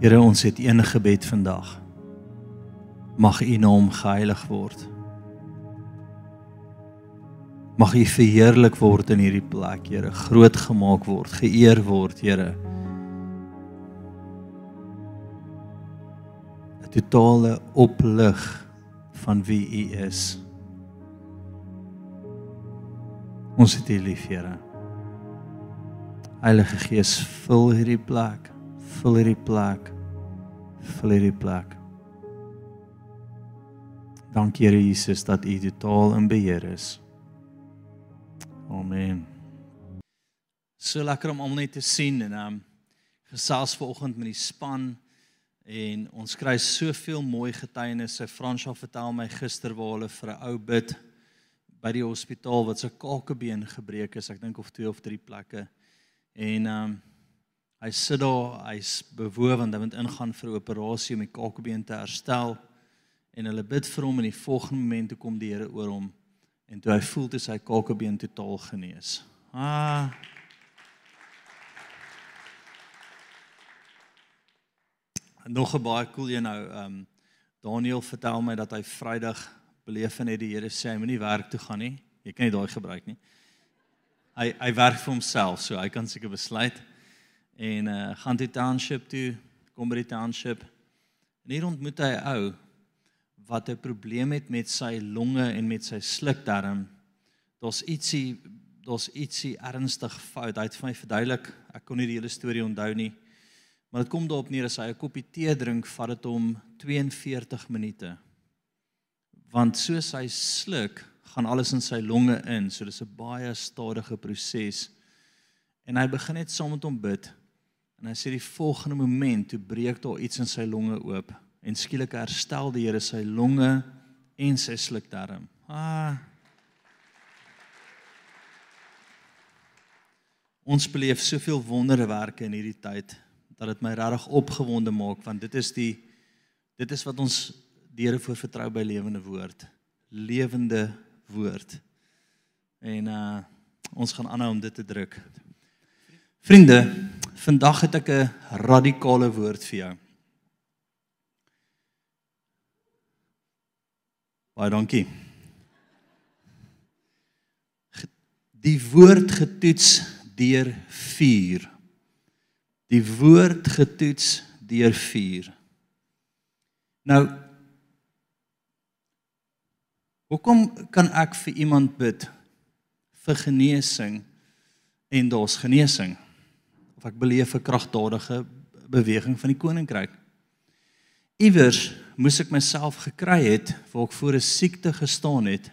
Here, ons het een gebed vandag. Mag U naam geheilig word. Mag U verheerlik word in hierdie plek, Here, groot gemaak word, geëer word, Here. 'n Totale oplig van wie U is. Ons het U lief, Here. Heilige Gees, vul hierdie plek, vul hierdie plek, vul hierdie plek. Dankie Here Jesus dat U totaal in beheer is. Amen. So lekker om almal net te sien en um gesels vanoggend met die span en ons kry soveel mooi getuienisse. Fransja vertel my gister waar hulle vir 'n ou bid by die hospitaal wat se kakebeen gebreek is, ek dink of twee of drie plekke. En ehm um, hy sit daar, hy's bewoe want hy moet ingaan vir 'n operasie om die kakebeen te herstel. En hulle bid vir hom en die volgende oomblik toe kom die Here oor hom en toe hy voel dit sy kakebeen totaal genees. Ah. Nog 'n baie cool een nou, ehm um, Daniel vertel my dat hy Vrydag beleef en het die Here sê hy moenie werk toe gaan nie. Jy kan nie daai gebruik nie. Hy hy werk vir homself, so hy kan seker besluit en uh gaan die township toe, kom by die township. En hier ontmoet hy 'n ou wat 'n probleem het met sy longe en met sy slukdarm. Daar's ietsie daar's ietsie ernstig fout. Hy het vir my verduidelik. Ek kon nie die hele storie onthou nie. Maar dit kom daarop neer as hy 'n koppie tee drink, vat dit hom 42 minute want soos hy sluk, gaan alles in sy longe in, so dis 'n baie stadige proses. En hy begin net saam met hom bid. En hy sê die volgende oomblik toe breek daar iets in sy longe oop en skielik herstel die Here sy longe en sy slukdarm. Ah. Ons beleef soveel wonderwerke in hierdie tyd dat dit my regtig opgewonde maak want dit is die dit is wat ons die Here voor vertrou by lewende woord. Lewende woord. En uh ons gaan aanhou om dit te druk. Vriende, vandag het ek 'n radikale woord vir jou. Baie dankie. Die woord getoets deur vuur. Die woord getoets deur vuur. Nou Hoekom kan ek vir iemand bid vir genesing en daar's genesing? Of ek beleef 'n kragtadige beweging van die koninkryk. Iewers moes ek myself gekry het waar ek voor 'n siekte gestaan het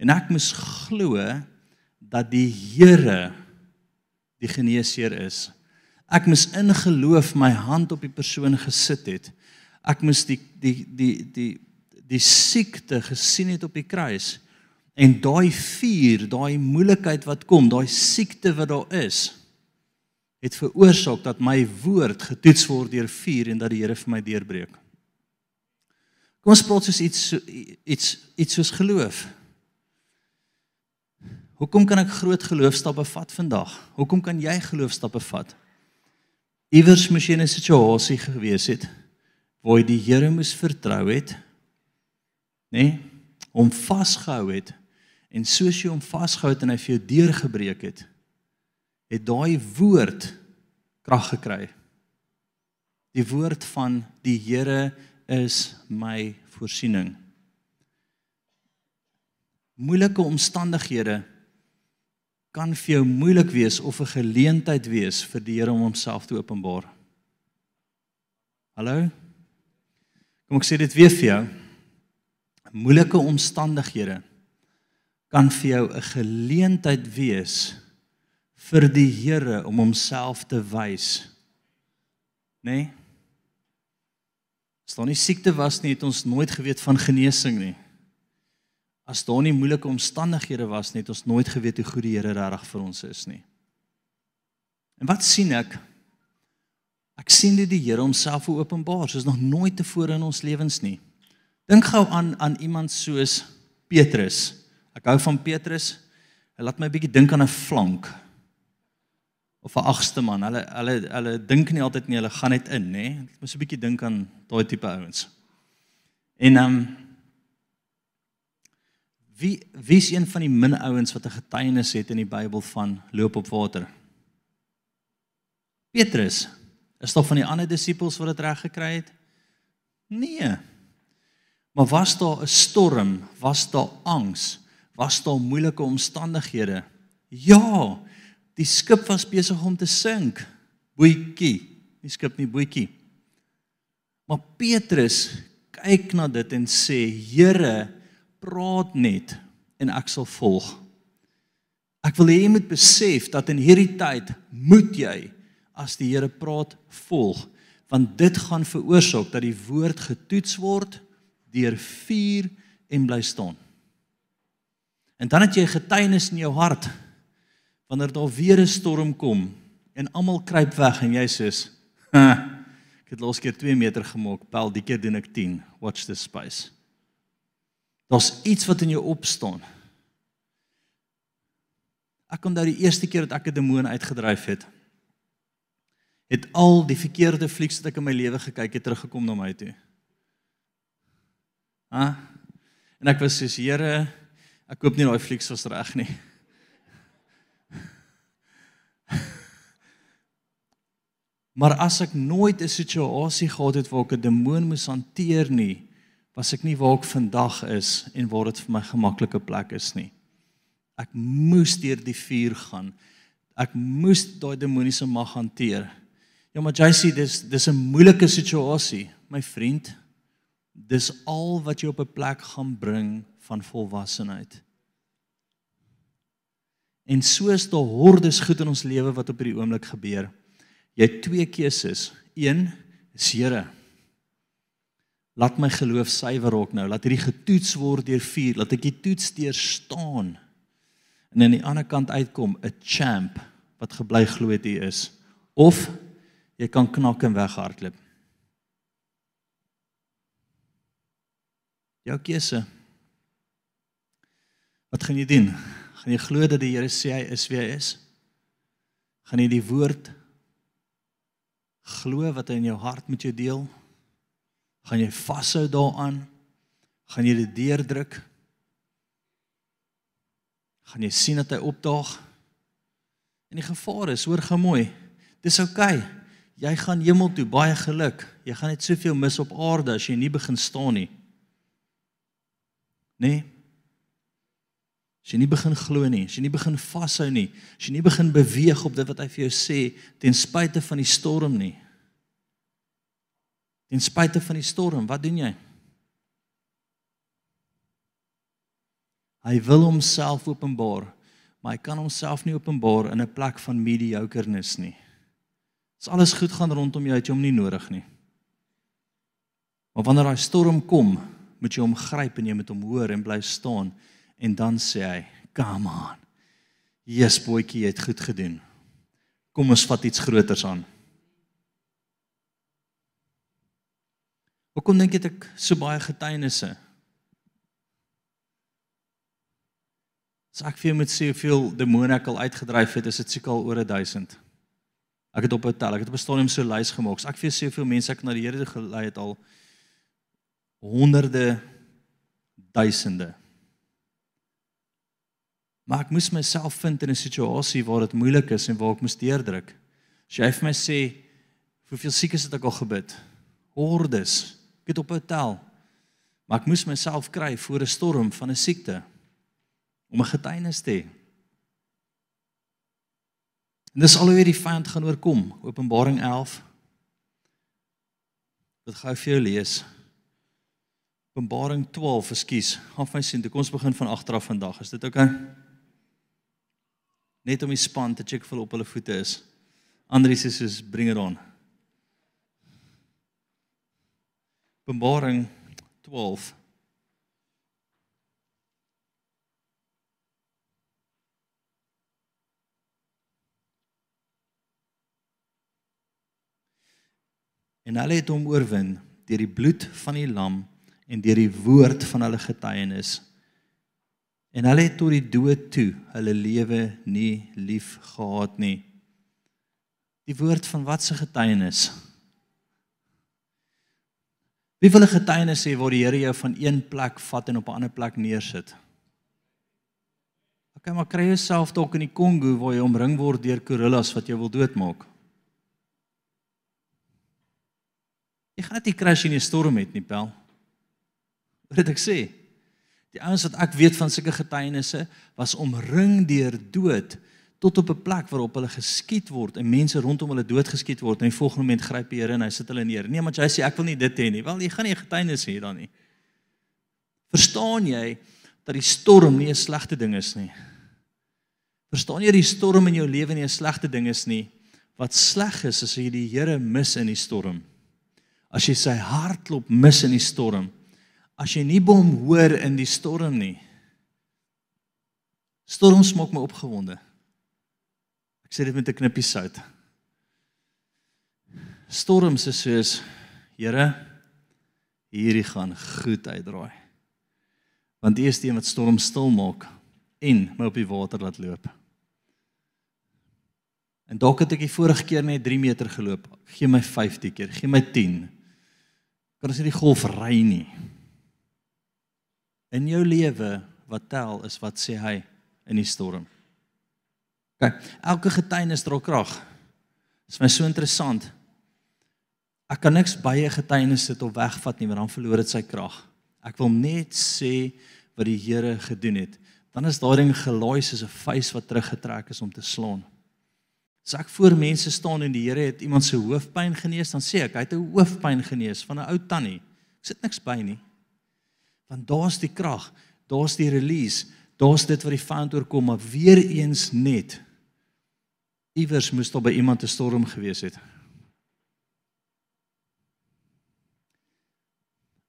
en ek moes glo dat die Here die geneesheer is. Ek moes in geloof my hand op die persoon gesit het. Ek moes die die die die die siekte gesien het op die kruis en daai vuur, daai moeilikheid wat kom, daai siekte wat daar is, het veroorsaak dat my woord getoets word deur vuur en dat die Here vir my deurbreek. Kom ons praat soos iets iets iets soos geloof. Hoekom kan ek groot geloofstappe vat vandag? Hoekom kan jy geloofstappe vat? Iewers moes jy in 'n situasie gewees het waar jy die Here moes vertrou het nê, nee, hom vasgehou het en soos jy hom vasgehou het en hy vir jou deurgebreek het, het daai woord krag gekry. Die woord van die Here is my voorsiening. Moeilike omstandighede kan vir jou moeilik wees of 'n geleentheid wees vir die Here om homself te openbaar. Hallo? Kom ek sê dit weer vir jou moeilike omstandighede kan vir jou 'n geleentheid wees vir die Here om homself te wys. Né? Nee? As daar nie siekte was nie, het ons nooit geweet van genesing nie. As daar nie moeilike omstandighede was nie, het ons nooit geweet hoe goed die Here regtig vir ons is nie. En wat sien ek? Ek sien dit die Here homself openbaar soos nog nooit tevore in ons lewens nie. Dink gou aan aan iemand soos Petrus. Ek hou van Petrus. Hy laat my 'n bietjie dink aan 'n flank. Of 'n agste man. Hulle hulle hulle dink nie altyd nie, hulle gaan net in, nê? Ek moet 'n bietjie dink aan daai tipe ouens. En ehm um, wie wie is een van die min ouens wat 'n getuienis het in die Bybel van loop op water? Petrus. Is daar van die ander disippels wat dit reg gekry het? Nee. Maar was daar 'n storm? Was daar angs? Was daar moeilike omstandighede? Ja. Die skip was besig om te sink. Boetjie. Die skip nie boetjie. Maar Petrus kyk na dit en sê: "Here, praat net en ek sal volg." Ek wil hê jy moet besef dat in hierdie tyd moet jy as die Here praat volg, want dit gaan veroorsaak dat die woord getoets word deur vuur en bly staan. En dan het jy 'n getuienis in jou hart wanneer daar weer 'n storm kom en almal kruip weg en jy sê ek het laas keer 2 meter gemaak, pel die keer doen ek 10. Watch this space. Daar's iets wat in jou opstaan. Ek onthou die eerste keer dat ek 'n demoon uitgedryf het, het al die verkeerde flieks wat ek in my lewe gekyk het teruggekom na my toe. Ha? En ek was soos Here, ek koop nie daai flieks was reg nie. Maar as ek nooit 'n situasie gehad het waar ek 'n demoon moes hanteer nie, was ek nie waar ek vandag is en waar dit vir my gemaklike plek is nie. Ek moes deur die vuur gaan. Ek moes daai demoniese mag hanteer. Ja, maar sê dis dis 'n moeilike situasie, my vriend. Dis al wat jy op 'n plek gaan bring van volwassenheid. En soos daar hordes goed in ons lewe wat op hierdie oomblik gebeur. Jy het twee keuses. Een is Here. Laat my geloof suiwer raak nou. Laat hierdie getoets word deur vuur. Laat ek die toets deurstaan. En aan die ander kant uitkom 'n champ wat gebly glo hy is. Of jy kan knak en weghardloop. Jou keuse. Wat gaan jy doen? Gaan jy glo dat die Here sê hy is wie hy is? Gaan jy die woord glo wat hy in jou hart met jou deel? Gaan jy vashou daaraan? Gaan jy dit deurdruk? Gaan jy sien dat hy opdaag? En die gevaar is, hoor gou mooi. Dis oukei. Okay. Jy gaan hemel toe, baie geluk. Jy gaan net soveel mis op aarde as jy nie begin staan nie. Nee. As jy nie begin glo nie, as jy nie begin vashou nie, as jy nie begin beweeg op dit wat hy vir jou sê ten spyte van die storm nie. Ten spyte van die storm, wat doen jy? Hy wil homself openbaar, maar hy kan homself nie openbaar in 'n plek van mediocreness nie. As alles goed gaan rondom jou, het jy hom nie nodig nie. Maar wanneer daai storm kom, moet jy hom gryp en jy moet hom hoor en bly staan en dan sê hy, "Come on. Jesus boetjie, jy het goed gedoen. Kom ons vat iets groters aan." Hoekom dink jy ek so baie getuienisse? As ek vir jou moet sê hoeveel demone ek al uitgedryf het, is dit seker al oor 1000. Ek het op 'n tel, ek het op 'n stadium so lys gemaak. As ek vir jou sê hoeveel mense ek na die Here gelei het al honderde duisende. Maar ek moes myself vind in 'n situasie waar dit moeilik is en waar ek moes deurdruk. As jy vir my sê hoeveel siekes het ek al gebid? Hordes. Ek het op 'n tel. Maar ek moes myself kry voor 'n storm van 'n siekte om 'n getuienis te hê. En dis alhoewel die vyand gaan oorkom, Openbaring 11. Wat gou vir jou lees. Openbaring 12, ekskuus. Gaan vir my sien, kom ons begin van agter af vandag. Is dit oukei? Okay? Net om die span te check vol op hulle voete is. Andries is soos bring it on. Openbaring 12 En hulle het hom oorwin deur die bloed van die lam en deur die woord van hulle getuienis. En hulle het tot die dood toe hulle lewe nie lief gehad nie. Die woord van wat se getuienis? Wie wil 'n getuienis hê waar die Here jou van een plek vat en op 'n ander plek neersit? OK, maar kry jouself dalk in die Kongo waar jy omring word deur gorillas wat jou wil doodmaak. Jy gaan net nie crash in 'n storm met nie, pel. Wat het ek sê? Die ouens wat ek weet van sulke getuienisse was omring deur dood tot op 'n plek waarop hulle geskiet word en mense rondom hulle doodgeskiet word en die volgende oomblik gryp die Here en hy sit hulle neer. Nee, maar jy sê ek wil nie dit hê nie. Wel, jy gaan nie 'n getuienis hê dan nie. Verstaan jy dat die storm nie 'n slegte ding is nie? Verstaan jy die storm in jou lewe nie 'n slegte ding is nie? Wat sleg is is as jy die Here mis in die storm. As jy sy hartklop mis in die storm. As jy nie hom hoor in die storm nie. Storms maak my opgewonde sê dit met 'n knippie sout. Storms is soos Here hierdie gaan goed uitdraai. Want U is die een wat storm stil maak en my op die water laat loop. En dalk het ek die vorige keer net 3 meter geloop. Gee my 50 keer, gee my 10. Kan ons nie die golf ry nie. In jou lewe wat tel is wat sê hy in die storm. Kyk, elke getuienis dra krag. Dit is my so interessant. Ek kan niks 'n getuienis sit of wegvat nie, want dan verloor dit sy krag. Ek wil net sê wat die Here gedoen het. Dan is daardie ding gelaai soos 'n vuis wat teruggetrek is om te slaan. As ek voor mense staan en die Here het iemand se hoofpyn genees, dan sê ek hy het 'n hoofpyn genees van 'n ou tannie. Ek sit niks by nie. Want daar's die krag, daar's die release, daar's dit wat die vyand oorkom, maar weer eens net iewers moes daar by iemand 'n storm gewees het.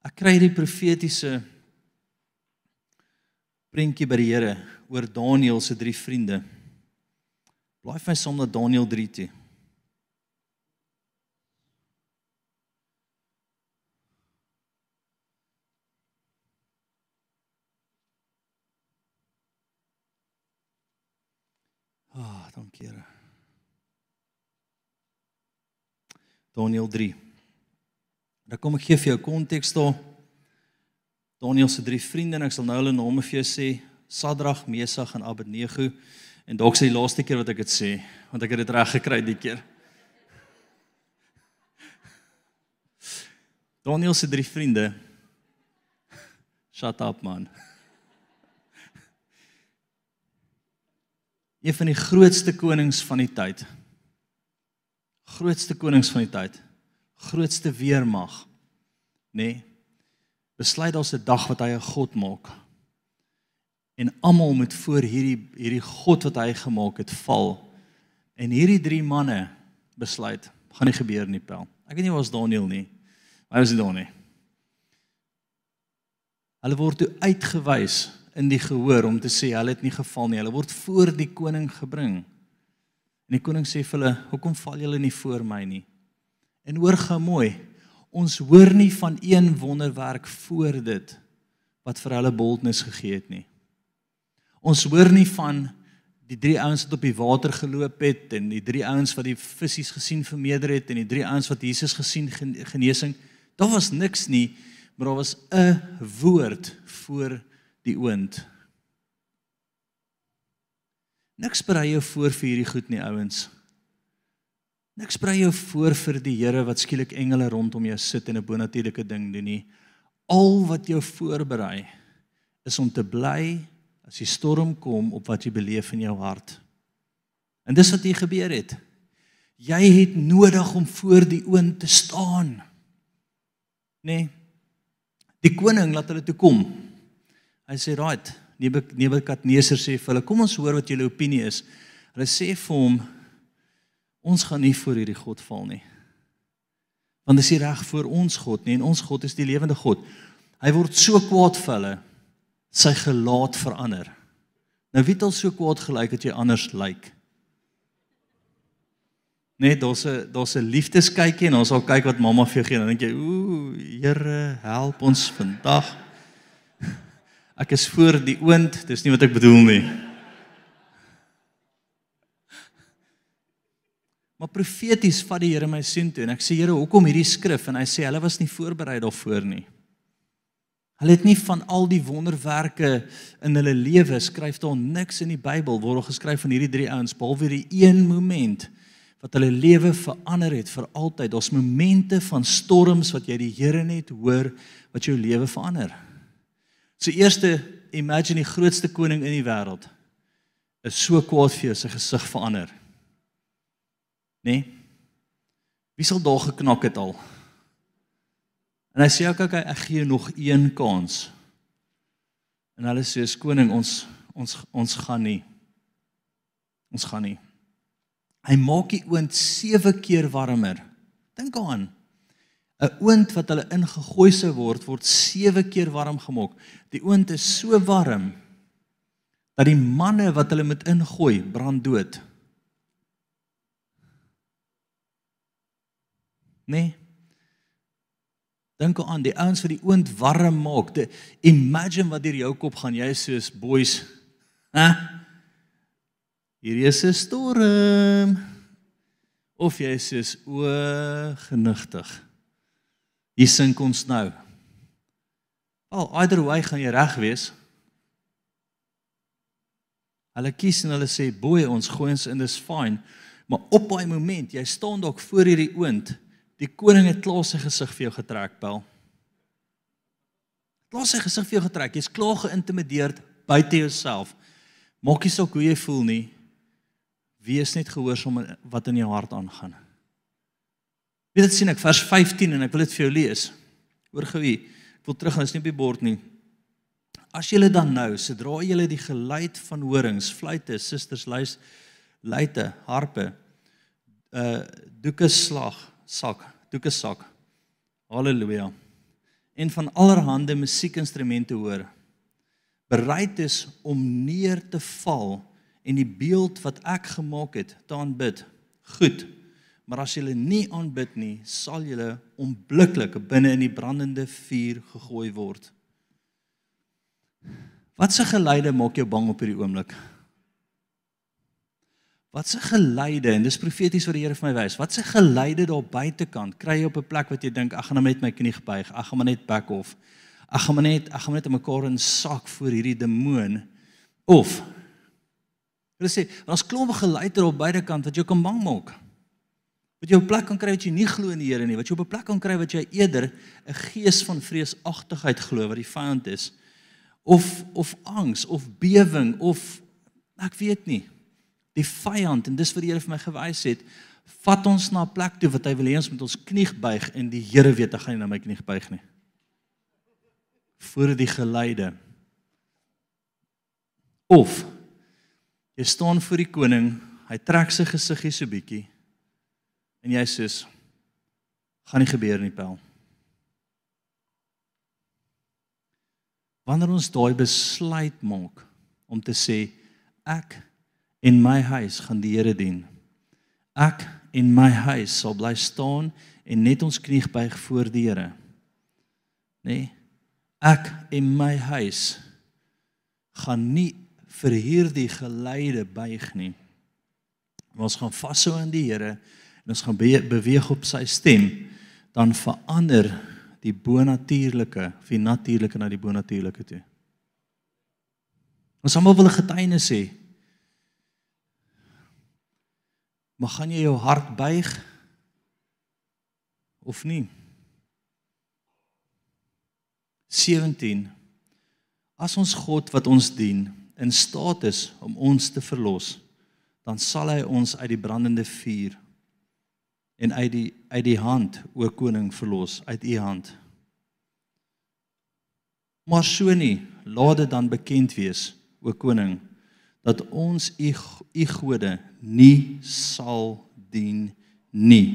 Ek kry die profetiese prentjie by die Here oor Daniël se drie vriende. Blaai vir my som na Daniël 3 toe. Ah, oh, dankie Here. Daniël 3. Dan kom ek gee vir jou konteks daar. Daniël se drie vriende en ek sal nou hulle name vir jou sê: Sadrag, Mesag en Abednego. En dalk sê die laaste keer wat ek dit sê, want ek het dit reg gekry die keer. Daniël se drie vriende. Shut up man. Een van die grootste konings van die tyd grootste konings van die tyd, grootste weermag, nê? Nee, besluit daar's 'n dag wat hy 'n god maak. En almal moet voor hierdie hierdie god wat hy gemaak het val. En hierdie drie manne besluit, gaan nie gebeur nie, pel. Ek weet nie waar is Daniel nie. Waar is hy dan nie? Hulle word toe uitgewys in die gehoor om te sê hulle het nie geval nie. Hulle word voor die koning gebring. En die koning sê vir hulle, "Hoekom val julle nie voor my nie?" En hoor gou mooi, ons hoor nie van een wonderwerk voor dit wat vir hulle boldness gegee het nie. Ons hoor nie van die drie ouens wat op die water geloop het en die drie ouens wat die visse gesien vermeerder het en die drie ouens wat Jesus gesien genesing. Daar was niks nie, maar daar was 'n woord voor die oond. Niks berei jou voor vir hierdie goed nie, ouens. Niks berei jou voor vir die Here wat skielik engele rondom jou sit en 'n bonatuurlike ding doen nie. Al wat jou voorberei is om te bly as die storm kom op wat jy beleef in jou hart. En dis wat hier gebeur het. Jy het nodig om voor die oond te staan. Nee. Die koning laat hulle toe kom. Hy sê, "Right, Nebukadneser sê vir hulle, "Kom ons hoor wat julle opinie is." Hulle sê vir hom, "Ons gaan nie voor hierdie God val nie." Want dis nie reg voor ons God nie en ons God is die lewende God. Hy word so kwaad vir hulle, sy gelaat verander. Nou wie het al so kwaad gelyk dat jy anders lyk? Net daar's 'n daar's 'n liefdeskykie en ons sal kyk wat mamma vir jou gee en dan dink jy, "Ooh, Here, help ons vandag." Ek is voor die oond, dis nie wat ek bedoel nie. Maar profeties vat die Here my sien toe en ek sê Here, hoekom hierdie skrif? En hy sê hulle was nie voorberei daarvoor nie. Hulle het nie van al die wonderwerke in hulle lewe skryf daar niks in die Bybel word al geskryf van hierdie drie ouens behalwe hierdie een moment wat hulle lewe verander het vir altyd. Daar's momente van storms wat jy die Here net hoor wat jou lewe verander. So eerste, imagine die grootste koning in die wêreld is so kwaad vir jou sy gesig verander. Nê? Nee? Wie sal daar geknak het al? En hy sê ook ek ek gee nog een kans. En hulle sê koning ons ons ons gaan nie. Ons gaan nie. Hy maak die oond 7 keer warmer. Dink daaraan. 'n Oond wat hulle ingegooi sou word, word 7 keer warm gemaak. Die oond is so warm dat die manne wat hulle moet ingooi, brand dood. Nee. Dink aan die ouens wat die oond warm maak. De, imagine wat deur jou kop gaan jy soos boys. Hæ? Hier is 'n storm. Of jy sê o genigtig. Hier sink ons nou. Al either way gaan jy reg wees. Hulle kies en hulle sê boy ons gooi ons in dis fine. Maar op daai oomblik, jy staan dalk voor hierdie oond Die koning het klaar sy gesig vir jou getrek, Paul. Klaar sy gesig vir jou getrek. Jy's klaar geïntimideerd buite jouself. Maak nie saak hoe jy voel nie. Wees net gehoorsaam wat in jou hart aangaan. Weet dit sien ek vers 15 en ek wil dit vir jou lees. Hoor gou hier. Ek wil terug gaan, is nie op die bord nie. As julle dan nou, sodra julle die geluid van horings, fluitte, susters, luis, luite, harpe, uh doeke slag, sak, doeke sak. Halleluja. En van allerhande musiekinstrumente hoor. Bereid is om neer te val en die beeld wat ek gemaak het te aanbid. Goed. Maar as julle nie aanbid nie, sal julle onmiddellik binne in die brandende vuur gegooi word. Wat se geluide maak jou bang op hierdie oomblik? Wat se geluide en dis profeties wat die Here vir my wys. Wat se geluide daar buitekant kry jy op 'n plek wat jy dink ek gaan net my knie buig. Ek gaan maar net back off. Ek gaan maar net ek gaan net mekaar in sak voor hierdie demoon of Hulle sê, daar's klompe geluide daar op buitekant wat jou kan bang maak. Wat jy op 'n plek kan kry wat jy nie glo in die Here nie, wat jy op 'n plek kan kry wat jy eerder 'n gees van vreesagtigheid glo wat die vyand is of of angs of bewering of ek weet nie die vyand en dis wat die Here vir my gewys het, vat ons na 'n plek toe wat hy wil hê ons moet ons knie buig en die Here weet ek gaan nie na my knie buig nie. Voor die geleide. Of jy staan voor die koning, hy trek sy gesiggie so bietjie en jy sê gaan nie gebeur nie, Pel. Wanneer ons daai besluit maak om te sê ek en my huis gaan die Here dien. Ek en my huis sal bly staan en net ons knie buig voor die Here. Nee. Ek en my huis gaan nie vir hierdie geleide buig nie. Ons gaan vashou aan die Here en ons gaan beweeg op sy stem, dan verander die bonatuurlike, die natuurlike na die bonatuurlike toe. Ons almal wil 'n getuienis hê. Maar gaan jy jou hart buig of nie? 17 As ons God wat ons dien in staat is om ons te verlos, dan sal hy ons uit die brandende vuur en uit die uit die hand o koning verlos uit u hand. Maar so nie, laat dit dan bekend wees o koning dat ons u u gode nie sal dien nie.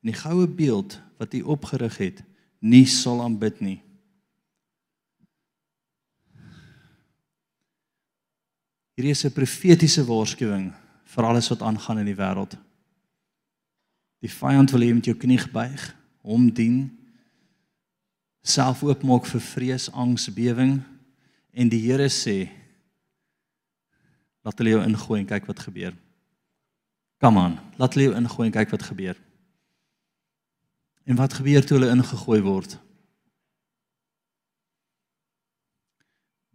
En die goue beeld wat u opgerig het, nie sal aanbid nie. Hier is 'n profetiese waarskuwing vir alles wat aangaan in die wêreld. Die vyand wil hê jy moet jou knie buig, hom dien, self oopmaak vir vrees, angs, bewering en die Here sê Laat hulle jou ingooi en kyk wat gebeur. Kom aan, laat hulle jou ingooi en kyk wat gebeur. En wat gebeur toe hulle ingegooi word?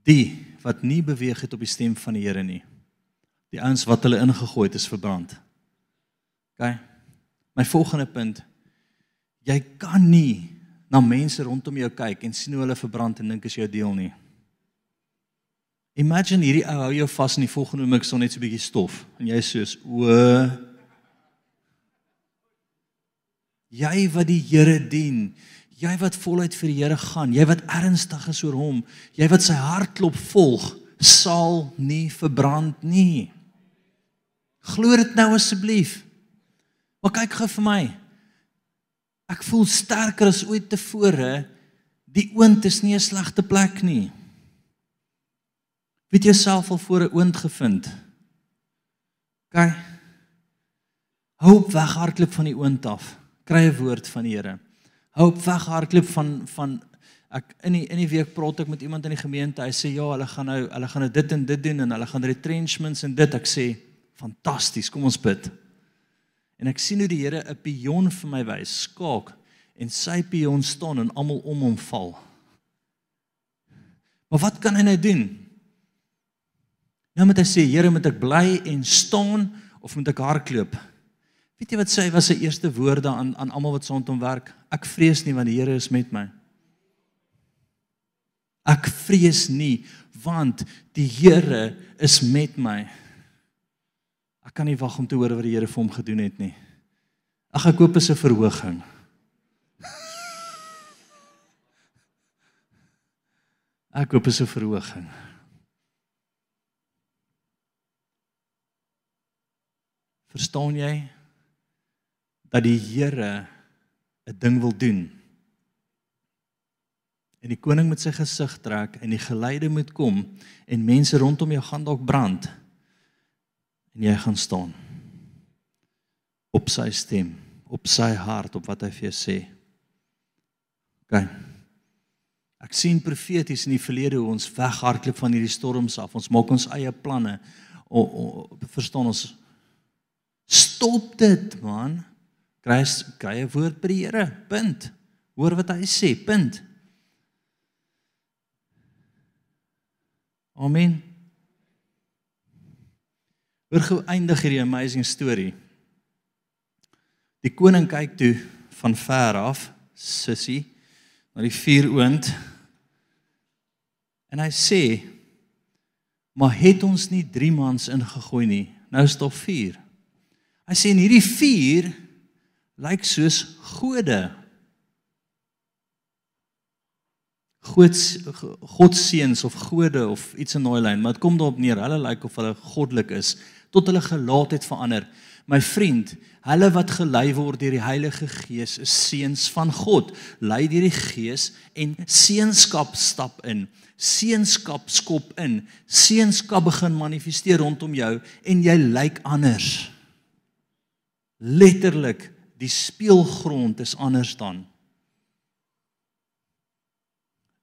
Die wat nie beweeg het op die stem van die Here nie. Die ouens wat hulle ingegooi het is verbrand. OK. My volgende punt. Jy kan nie na mense rondom jou kyk en sien hoe hulle verbrand en dink is jou deel nie. Imagine hierdie ou hou jou vas in die volgende oomblik son net so 'n bietjie stof en jy soos o Jy wat die Here dien, jy wat voluit vir die Here gaan, jy wat ernstig is oor hom, jy wat sy hartklop volg, sal nie verbrand nie. Glo dit nou asseblief. Maar kyk gou vir my. Ek voel sterker as ooit tevore. Die oond is nie 'n slegte plek nie. Weet jy self al voor 'n oond gevind? OK. Hoop weghardloop van die oond af. Kry 'n woord van die Here. Hoop weghardloop van van ek in die in die week praat ek met iemand in die gemeente. Hy sê ja, hulle gaan nou hulle gaan nou dit en dit doen en hulle gaan retrenchments en dit. Ek sê fantasties. Kom ons bid. En ek sien hoe die Here 'n pion vir my wys, skaak en sy pion staan en almal om hom val. Maar wat kan hy nou doen? Nou moet hy sê, Here, moet ek bly en staan of moet ek hardloop? Weet jy wat sê was sy eerste woorde aan aan almal wat rondom werk? Ek vrees nie want die Here is met my. Ek vrees nie want die Here is met my. Ek kan nie wag om te hoor wat die Here vir hom gedoen het nie. Ag ek koop 'n verhoging. Ek koop 'n verhoging. Verstaan jy dat die Here 'n ding wil doen? En die koning met sy gesig trek en die geleide moet kom en mense rondom jou gaan dalk brand en jy gaan staan op sy stem, op sy hart, op wat hy vir jou sê. OK. Ek sien profeties in die verlede hoe ons weghardloop van hierdie storms af. Ons maak ons eie planne. O, o verstaan ons Stop dit, man. Kry kry 'n woord by die Here. Punt. Hoor wat hy sê. Punt. Amen. Oor gou eindig hierdie amazing storie. Die koning kyk toe van ver af, sussie, na die vuur oond. En hy sê: "Maar het ons nie 3 mans ingegooi nie? Nou is daar 4." Hy sê en hierdie vuur lyk soos gode. God God seuns of gode of iets in daai lyn, maar dit kom daarop neer, hulle lyk of hulle goddelik is tot hulle gelaatheid verander. My vriend, hulle wat gelei word deur die Heilige Gees is seuns van God. Lei deur die Gees en seunskap stap in. Seunskap skop in. Seunskap begin manifesteer rondom jou en jy lyk anders letterlik die speelgrond is anders dan.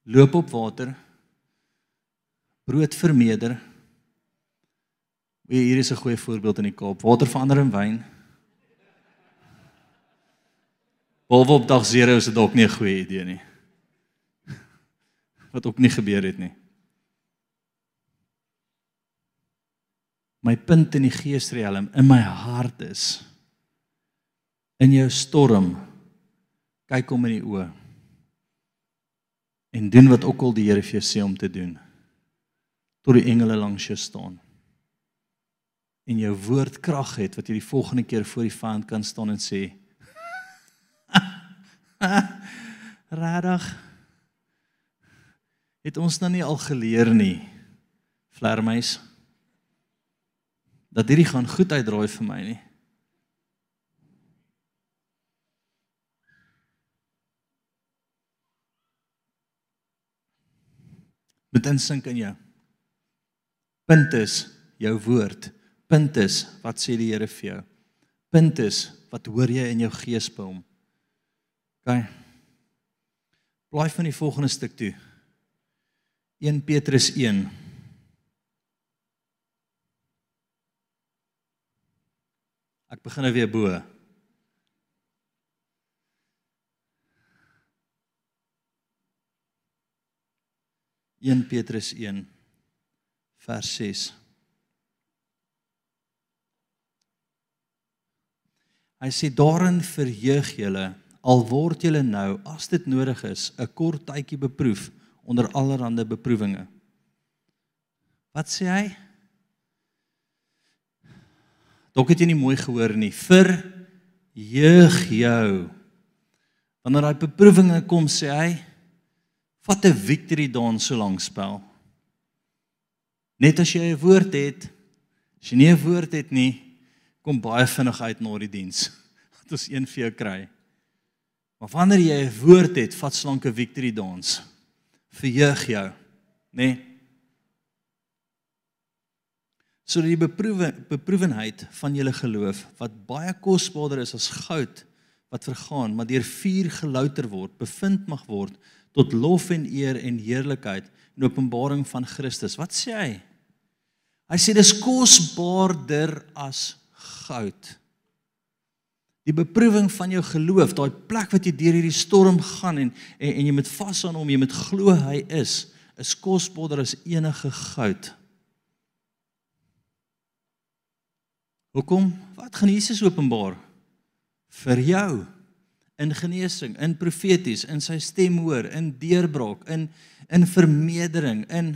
Loop op water. Brood vermeerder. Hier is 'n goeie voorbeeld in die Kaap. Water verander in wyn. Behalwe op dag 0 is dit dalk nie 'n goeie idee nie. Wat ook nie gebeur het nie. My punt in die geesriem in my hart is in jou storm kyk hom in die oë en doen wat ook al die Here vir jou sê om te doen tot die engele langs jou staan en jou woord krag het wat jy die volgende keer voor die vyand kan staan en sê Radag het ons nou nie al geleer nie vlermuis dat hierdie gaan goed uitdraai vir my nie moet insink in jou. Punt is jou woord. Punt is wat sê die Here vir jou. Punt is wat hoor jy in jou gees by hom. OK. Blaai van die volgende stuk toe. 1 Petrus 1 Ek begin nou weer bo. 1 Petrus 1 vers 6 Hy sê daarin verheug julle al word julle nou as dit nodig is 'n kort tydjie beproef onder allerlei beproewinge. Wat sê hy? Dalk het jy nie mooi gehoor nie. Vir jeug jou. Wanneer daai beproewinge kom, sê hy, vat 'n victory dance so lank spel. Net as jy 'n woord het, as jy nie 'n woord het nie, kom baie vinnig uit na die diens. Dat ons een vir jou kry. Maar wanneer jy 'n woord het, vat slanke victory dance. Verheug jou, nê? Nee? So die beproewe beproewenheid van julle geloof wat baie kosbaarder is as goud wat vergaan, maar deur vuur gelouter word, bevind mag word tot lof en eer en heerlikheid en openbaring van Christus. Wat sê hy? Hy sê dis kosbaarder as goud. Die beproewing van jou geloof, daai plek wat jy deur hierdie storm gaan en en, en jy moet vas aan hom, jy moet glo hy is, is kosbaarder as enige goud. Hoekom? Wat gaan Jesus openbaar vir jou? in genesing, in profeties, in sy stem hoor, in deurbraak, in in vermeerdering, in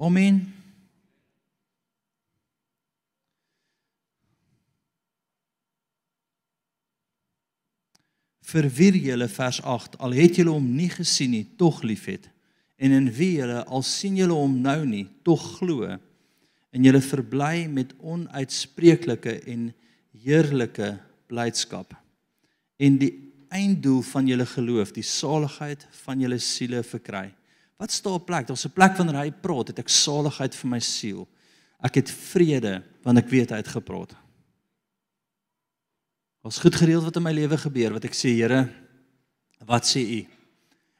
Amen. Vir wie julle vers 8 al het julle hom nie gesien nie, tog liefhet. En in wie julle al sien julle hom nou nie, tog glo. En julle verbly met onuitspreeklike en heerlike blydskap en die einddoel van julle geloof, die saligheid van julle siele verkry. Wat staan op plek? Daar's 'n plek wanneer hy praat, het ek saligheid vir my siel. Ek het vrede want ek weet hy het gepraat. Ons goed gereeld wat in my lewe gebeur wat ek sê Here, wat sê u?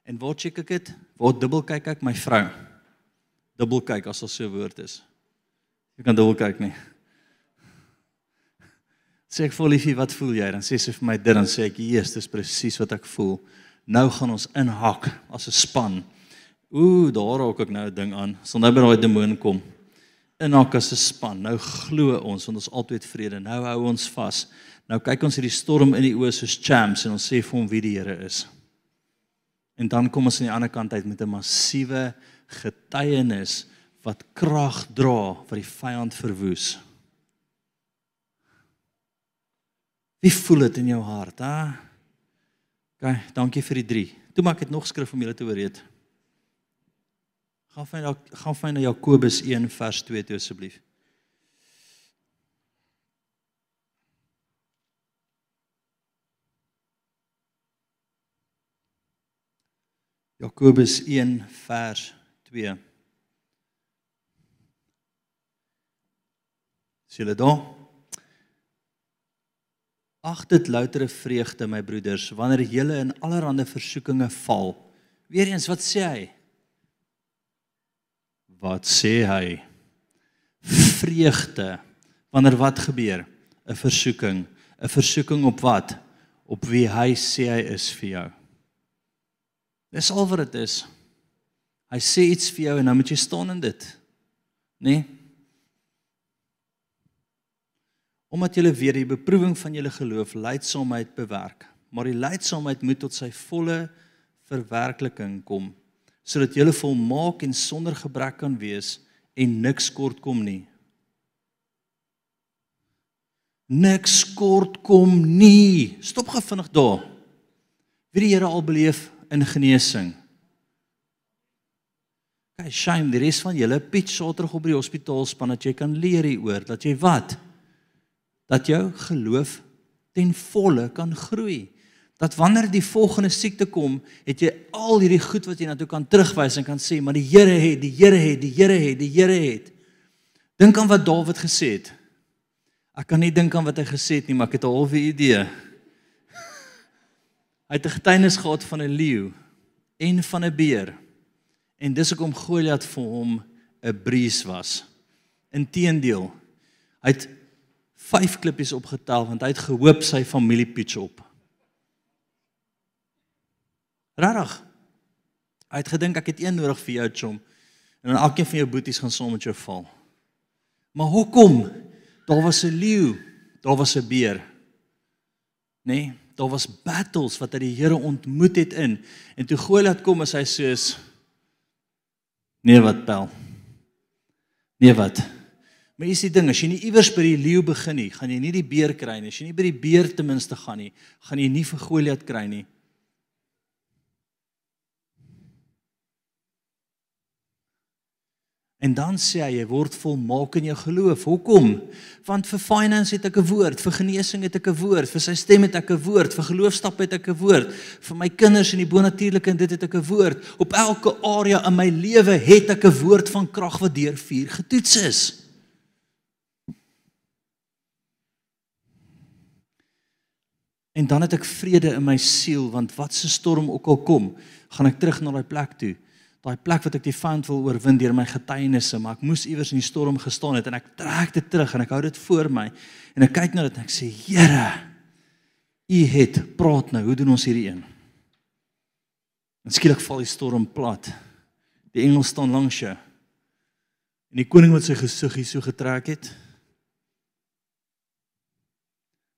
En waar check ek dit? Waar dubbel kyk ek my vrou? Dubbel kyk as al so 'n woord is. Jy kan dubbel kyk nie sê ek voel liefie, wat voel jy? Dan sê sy vir my dit, dan sê ek, "Jesus, dis presies wat ek voel." Nou gaan ons inhak as 'n span. Ooh, daar raak ek nou 'n ding aan. Sal nou by daai demoon kom. Inhak as 'n span. Nou glo ons want ons altyd vrede. Nou hou ons vas. Nou kyk ons hierdie storm in die oë soos champs en ons sê vir hom wie die Here is. En dan kom ons aan die ander kant uit met 'n massiewe getuienis wat krag dra wat die vyand verwoes. Wie voel dit in jou hart, hè? OK, dankie vir die 3. Toe maak ek nog skrif om julle te ooreed. Gaan vir gaan vir na Jakobus 1 vers 2 toe asseblief. Jakobus 1 vers 2. Sien julle daar? Ag dit loutere vreugde my broeders wanneer julle in allerlei versoekinge val. Weereens wat sê hy? Wat sê hy? Vreugde wanneer wat gebeur? 'n Versoeking, 'n versoeking op wat? Op wie hy sê hy is vir jou. Dis al wat dit is. Hy sê iets vir jou en nou moet jy staan in dit. Né? Nee? omdat julle weer die beproewing van julle geloof leidsaamheid bewerk. Maar die leidsaamheid moet tot sy volle verwerkliking kom sodat julle volmaak en sonder gebrek kan wees en niks kort kom nie. Niks kort kom nie. Stop gevinnig daar. Wie die Here al beleef in genesing. Kyk, shame, die res van julle sal terug op die hospitaal span dat jy kan leer hieroor dat jy wat? dat jou geloof ten volle kan groei. Dat wanneer die volgende siekte kom, het jy al hierdie goed wat jy na toe kan terugwys en kan sê, maar die Here het, die Here het, die Here het, die Here het. Dink aan wat Dawid gesê het. Ek kan nie dink aan wat hy gesê het nie, maar ek het 'n halwe idee. Hy het 'n getuienis gehad van 'n leeu en van 'n beer. En dis hoekom Goliat vir hom 'n breeze was. Inteendeel, Hy het 5 klippies opgetel want hy het gehoop sy familie pitch op. Rarig. Hy het gedink ek het een nodig vir jou chom en dan elkeen van jou boeties gaan saam met jou val. Maar hoekom? Daar was 'n leeu, daar was 'n beer. Nee, daar was battles wat hy die Here ontmoet het in en toe Goliat kom as hy soos Nee wat pel. Nee wat. Maar is die ding as jy nie iewers by die leeu begin nie, gaan jy nie die beer kry nie. As jy nie by die beer ten minste gaan nie, gaan jy nie vir Goliat kry nie. En dan sê hy jy word volmaak in jou geloof. Hoekom? Want vir finance het ek 'n woord, vir genesing het ek 'n woord, vir sy stem het ek 'n woord, vir geloofstap het ek 'n woord, vir my kinders en die bonatuurlike en dit het ek 'n woord. Op elke area in my lewe het ek 'n woord van krag wat deur vuur getoets is. En dan het ek vrede in my siel want wat se storm ook al kom, gaan ek terug na daai plek toe daai plek wat ek die vyand wil oorwin deur my getuienisse, maar ek moes iewers in die storm gestaan het en ek trek dit terug en ek hou dit voor my en ek kyk na dit en ek sê Here, U het praat nou, hoe doen ons hierdie een? En skielik val die storm plat. Die engel staan langs jou. En die koning wat sy gesig hier so getrek het,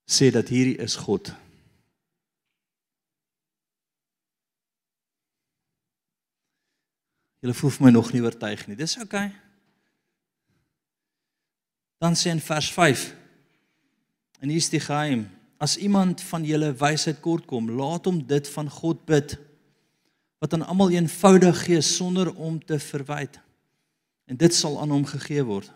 sê dat hierdie is God. Julle voel vir my nog nie oortuig nie. Dis oukei. Okay. Dan sê in vers 5. En hier is die geheim. As iemand van julle wysheid kort kom, laat hom dit van God bid wat aan almal eenvoudig gee sonder om te verwyd. En dit sal aan hom gegee word.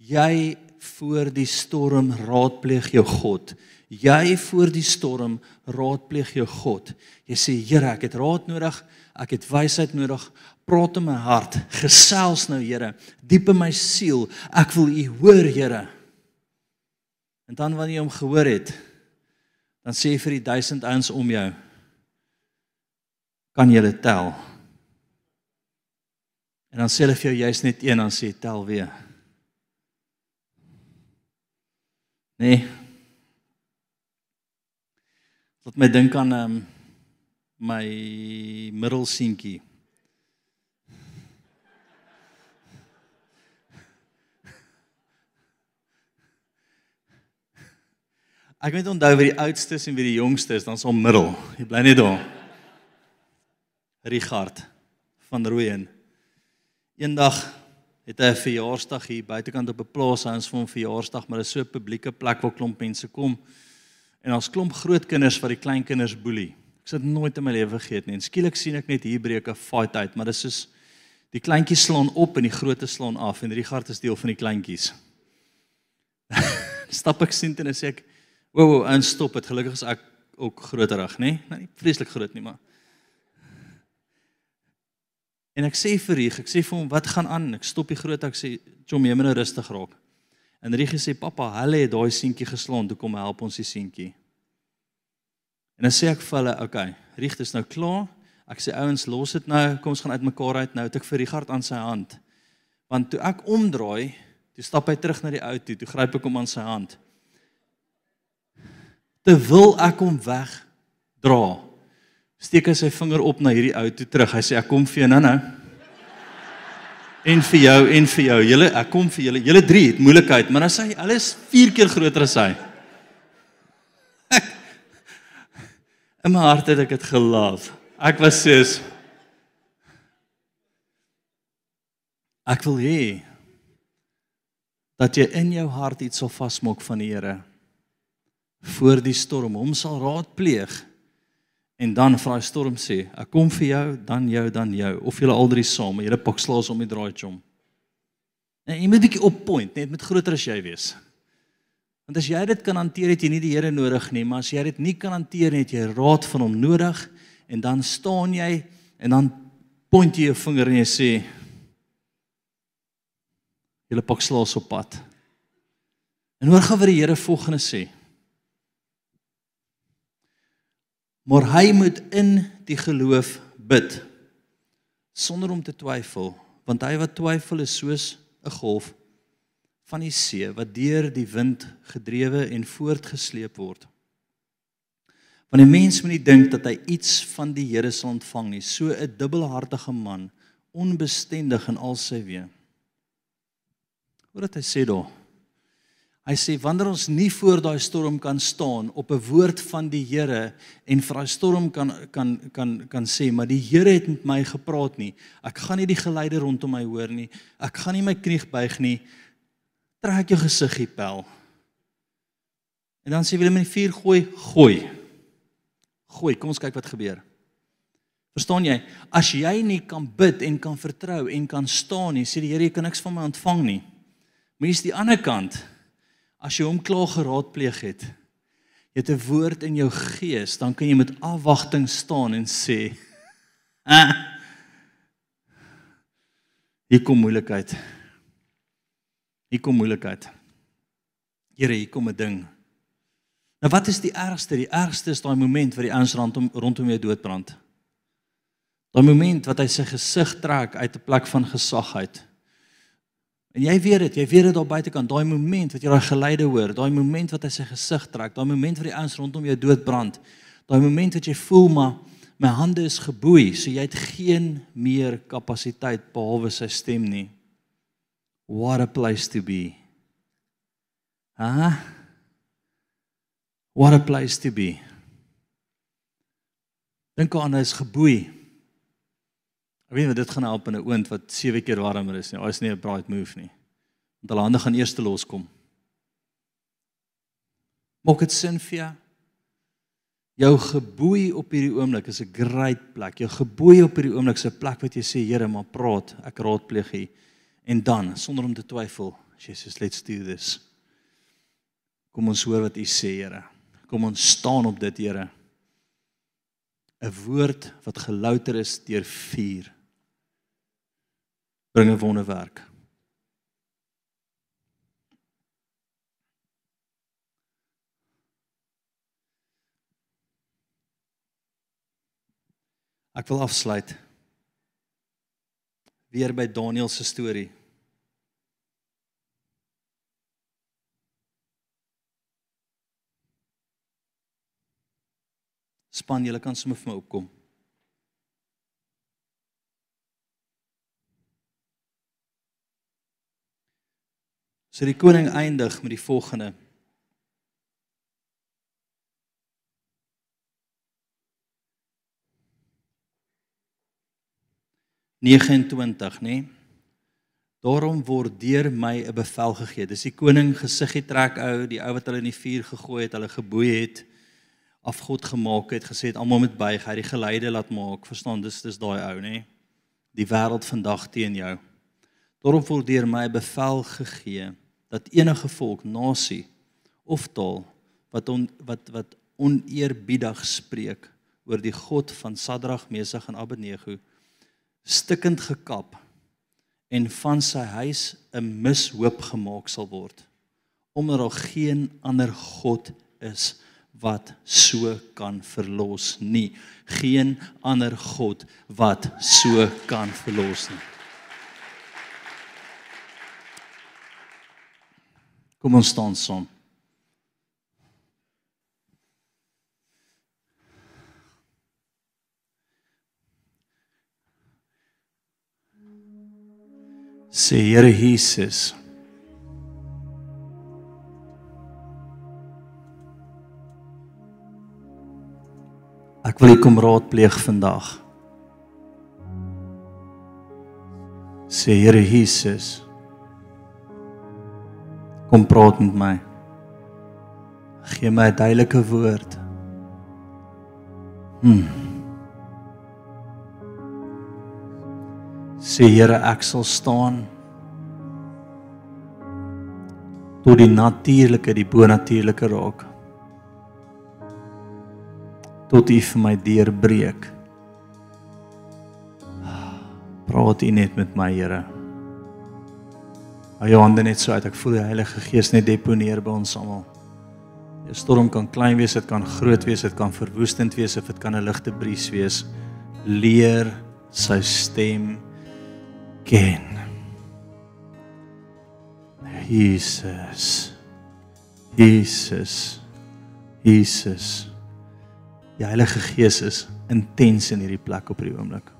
Jy voor die storm raadpleeg jou God. Jy voor die storm raadpleeg jou God. Jy sê Here, ek het raad nodig, ek het wysheid nodig. Praat in my hart, gesels nou Here, diep in my siel. Ek wil U hoor, Here. En dan wanneer jy hom gehoor het, dan sê vir die duisend ouens om jou kan jy dit tel. En dan sê hulle vir jou jy's net een dan sê tel weer. Nee. Wat my dink aan um, my middelseentjie. Ek weet onthou wie die oudstes en wie die jongstes, dan so middel. Jy bly net daar. Richard van Rooyen. Eendag het hy 'n verjaarsdag hier buitekant op 'n plaas ons vir hom verjaarsdag, maar dit is so 'n publieke plek waar klomp mense kom. En ons klomp groot kinders wat die klein kinders boelie. Ek sit nooit in my lewe vergeet nie. En skielik sien ek net hier breek 'n fight uit, maar dis soos die kleintjies slaan op en die grootes slaan af en Richard is deel van die kleintjies. Stap ek sien en sê ek, "Wow, wow, en stop dit. Gelukkig is ek ook groterig, nê? Nee, nie vreeslik groot nie, maar En ek sê vir Rieg, ek sê vir hom, "Wat gaan aan?" Ek stop die groot ek sê, "Chom, jy moet nou rustig raak." En Rieg sê, "Pappa, hulle het daai seentjie geslaan, toe kom help ons die seentjie." En dan sê ek vir hulle, "Oké, okay, Rieg is nou klaar. Ek sê ouens, los dit nou, kom ons gaan uitmekaar uit nou." Het ek vir Richard aan sy hand. Want toe ek omdraai, toe stap hy terug na die ou toe, toe gryp ek hom aan sy hand. Terwyl ek hom weg dra, steek hy sy vinger op na hierdie ou toe terug. Hy sê ek kom vir jou nou-nou. En vir jou en vir jou. Julle ek kom vir julle. Julle drie het moeilikheid, maar dan sê hy alles 4 keer groter as hy. In my hart het ek dit gelief. Ek was soos Ek wil hê dat jy in jou hart iets sal vasmaak van die Here voor die storm. Hom sal raadpleeg En dan vra hy storm sê, ek kom vir jou, dan jou, dan jou of julle al drie saam, julle pak slaas om die draai chom. En jy moet bietjie op point, net met groter as jy wees. Want as jy dit kan hanteer, het jy nie die Here nodig nie, maar as jy dit nie kan hanteer nie, het jy raad van hom nodig en dan staan jy en dan point jy jou vinger en jy sê julle pak slaas op pad. En hoor gou wat die Here volgende sê. Maar hy moet in die geloof bid sonder om te twyfel, want hy wat twyfel is soos 'n golf van die see wat deur die wind gedrewe en voortgesleep word. Want 'n mens moet nie dink dat hy iets van die Here sal ontvang nie, so 'n dubbelhartige man, onbestendig in al sy weë. Hoor wat hy sê daar. Hy sê wanneer ons nie voor daai storm kan staan op 'n woord van die Here en vir daai storm kan kan kan kan sê maar die Here het met my gepraat nie. Ek gaan nie die geleide rondom my hoor nie. Ek gaan nie my knie buig nie. Trek jou gesiggie pel. En dan sê Willem in die vuur gooi, gooi. Gooi, kom ons kyk wat gebeur. Verstaan jy? As jy nie kan bid en kan vertrou en kan staan nie, sê die Here jy kan niks van my ontvang nie. Maar hier's die ander kant. As jy hom klaar geraadpleeg het, jy het 'n woord in jou gees, dan kan jy met afwagting staan en sê: "Ah. Hier kom moeilikheid. Hier kom moeilikheid. Here, hier kom 'n ding." Nou wat is die ergste? Die ergste is daai oomblik wat die ouens rondom rondom jou doodbrand. Daai oomblik wat hy sy gesig trek uit 'n plek van gesag uit. En jy weet dit, jy weet dit daar buitekant, daai oomblik wat jy daai geleide hoor, daai oomblik wat hy sy gesig trek, daai oomblik wat die ouens rondom jou doodbrand, daai oomblik wat jy voel maar my hande is geboei, so jy het geen meer kapasiteit behalwe sy stem nie. What a place to be. Ha? Huh? What a place to be. Dink aan hy is geboei. Ek weet nie dit gaan help in 'n oond wat 7 keer warmer is nie. Daar is nie 'n bright move nie. Want hulle hande gaan eers te loskom. Maak dit sin vir jou? Jou geboei op hierdie oomblik is 'n great plek. Jou geboei op hierdie oomblik is 'n plek wat jy sê, Here, maar praat, ek raadpleeg U. En dan, sonder om te twyfel, Jesus, let's do this. Kom ons hoor wat U sê, Here. Kom ons staan op dit, Here. 'n Woord wat gelouter is deur vuur bring 'n wonderwerk. Ek wil afsluit weer by Daniël se storie. Span, julle kan sommer vir my opkom. So die koning eindig met die volgende. Negenentwintig, nê? Nee? Daarom word deur my 'n bevel gegee. Dis die koning gesiggie trek ou, die ou wat hulle in die vuur gegooi het, hulle geboei het, afgod gemaak het, gesê het almal moet buig, hy die geleide laat maak. Verstaan, dis dis daai ou, nê? Nee? Die wêreld vandag teen jou. Daarom word deur my bevel gegee dat enige volk, nasie of taal wat on, wat wat oneerbiedig spreek oor die God van Sadrag, Mesach en Abednego stikkend gekap en van sy huis 'n mishoop gemaak sal word omdat daar geen ander God is wat so kan verlos nie. Geen ander God wat so kan verlos nie Kom ons staan saam. Sê Here Jesus. Ek wil U kom raadpleeg vandag. Sê Here Jesus. Kom praat met my. Gee my 'n duidelike woord. Hm. Sê Here, ek sal staan tot die natuurlike die bonatuurlike raak. Tot U vir my deurbreek. Praat U net met my, Here. Hou jou hande net so uit. Ek voel die Heilige Gees net deponeer by ons almal. 'n Storm kan klein wees, dit kan groot wees, dit kan verwoestend wees of dit kan 'n ligte bries wees. Leer sy stem ken. Jesus. Jesus. Jesus. Die Heilige Gees is intens in hierdie plek op hierdie oomblik.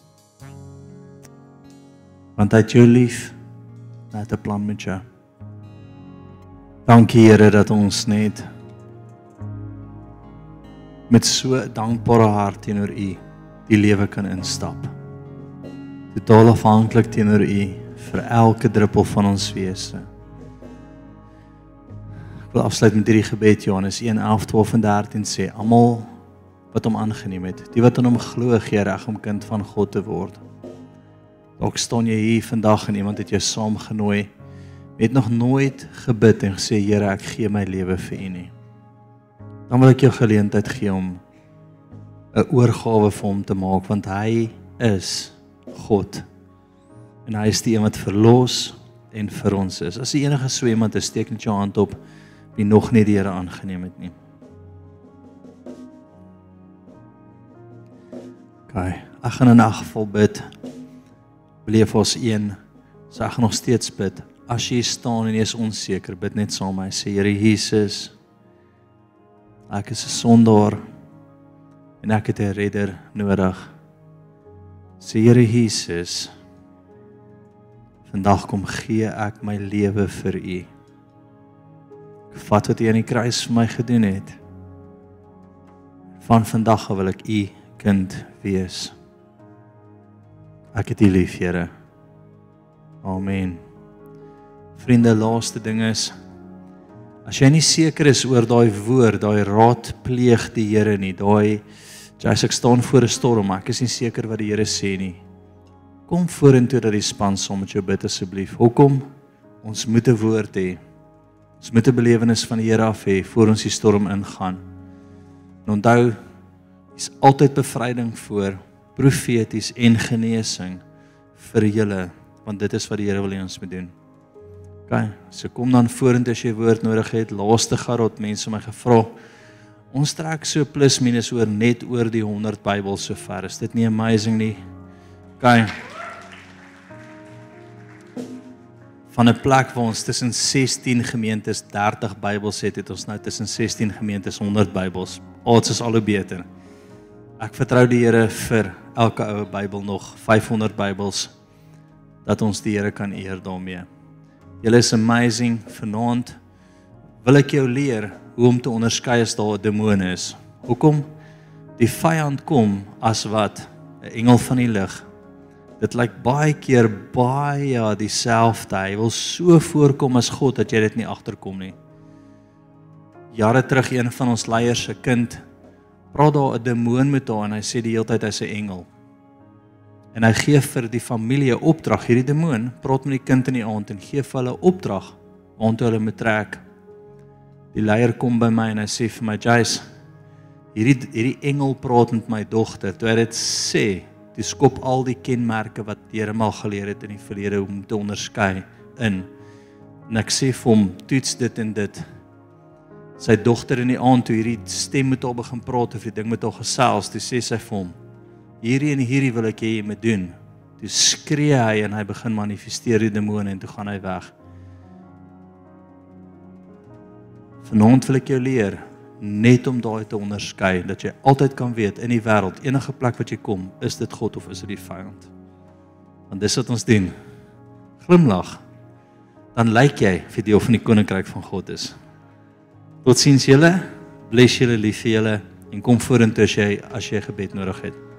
Want hy het jou lief. Hy het 'n plan met jou. Dankie Here dat ons net met so dankbare hart teenoor U die lewe kan instap. Totaal afhanklik teenoor U vir elke druppel van ons wese. Ek wil afsluit met hierdie gebed Johannes 1:11, 12 en 13 sê almal wat hom aangeneem het, die wat aan hom glo, gee reg om kind van God te word. Dalk staan jy hier vandag en iemand het jou saamgenooi, het nog nooit gebid en gesê Here, ek gee my lewe vir U nie. Dan wil ek jou geleentheid gee om 'n oorgawe vir hom te maak want hy is God. En hy is die een wat verlos en vir ons is. As jy enige so iemand is, steek net jou hand op wie nog nie die Here aangeneem het nie. OK, ek gaan in 'n geval bid. Beleef ons een, so ek gaan nog steeds bid. As jy staan en jy is onseker, bid net saam met my. Sê Here Jesus, ek is 'n sondaar en ek het 'n redder nodig. Sê Here Jesus, vandag kom gee ek my lewe vir U. Ek vat wat U aan die kruis vir my gedoen het. Van vandag af wil ek U kind wees. Ek het U lief, Here. Amen. Vriende, laaste ding is as jy nie seker is oor daai woord, daai raad pleeg die Here nie, daai jy's ek staan voor 'n storm, ek is nie seker wat die Here sê nie. Kom vorentoe dat die span saam met jou bid asseblief. Hoekom? Ons moet 'n woord hê. Ons moet 'n belewenis van die Here af hê voor ons die storm ingaan. En onthou, is altyd bevryding voor profeties en genesing vir julle want dit is wat die Here wil hê ons moet doen. OK, so kom dan vorentoe as jy woord nodig het. Laaste garot mense my gevra. Ons trek so plus minus oor net oor die 100 Bybels sover. Is dit nie amazing nie? OK. Van 'n plek waar ons tussen 16 gemeentes 30 Bybels het, het ons nou tussen 16 gemeentes 100 Bybels. Ons is al hoe beter. Ek vertrou die Here vir elke ou Bybel nog 500 Bybels dat ons die Here kan eer daarmee. Julle is amazing vanaand. Wil ek jou leer hoe om te onderskei as daar 'n demoon is. Hoekom? Die vyand kom as wat 'n engel van die lig. Dit lyk baie keer baie dieselfde. Hy wil so voorkom as God dat jy dit nie agterkom nie. Jare terug een van ons leiers se kind praat daar 'n demoon met haar en hy sê die hele tyd hy's 'n engel. En hy gee vir die familie 'n opdrag. Hierdie demoon praat met die kind in die aand en gee vir hulle 'n opdrag waartoe hulle moet trek. Die leier kom by my en hy sê vir my, "Jace, hierdie hierdie engel praat met my dogter." Toe hy dit sê, dis skop al die kenmerke wat die Here mal geleer het in die verlede om te onderskei in. En ek sê vir hom, "Toets dit en dit." Sy dogter in die aand toe hierdie stem met haar begin praat of die ding met haar gesels, toe sê sy vir hom: "Hierdie en hierdie wil ek hê jy moet doen." Toe skree hy en hy begin manifesteer die demone en toe gaan hy weg. Vanaand wil ek jou leer net om daai te onderskei dat jy altyd kan weet in die wêreld enige plek wat jy kom, is dit God of is dit die vyand? Want dis wat ons doen. Glimlag. Dan lyk jy vir deel van die koninkryk van God is. Totsiens julle. Bless julle lief vir julle en kom vorentoe as jy as jy gebed nodig het.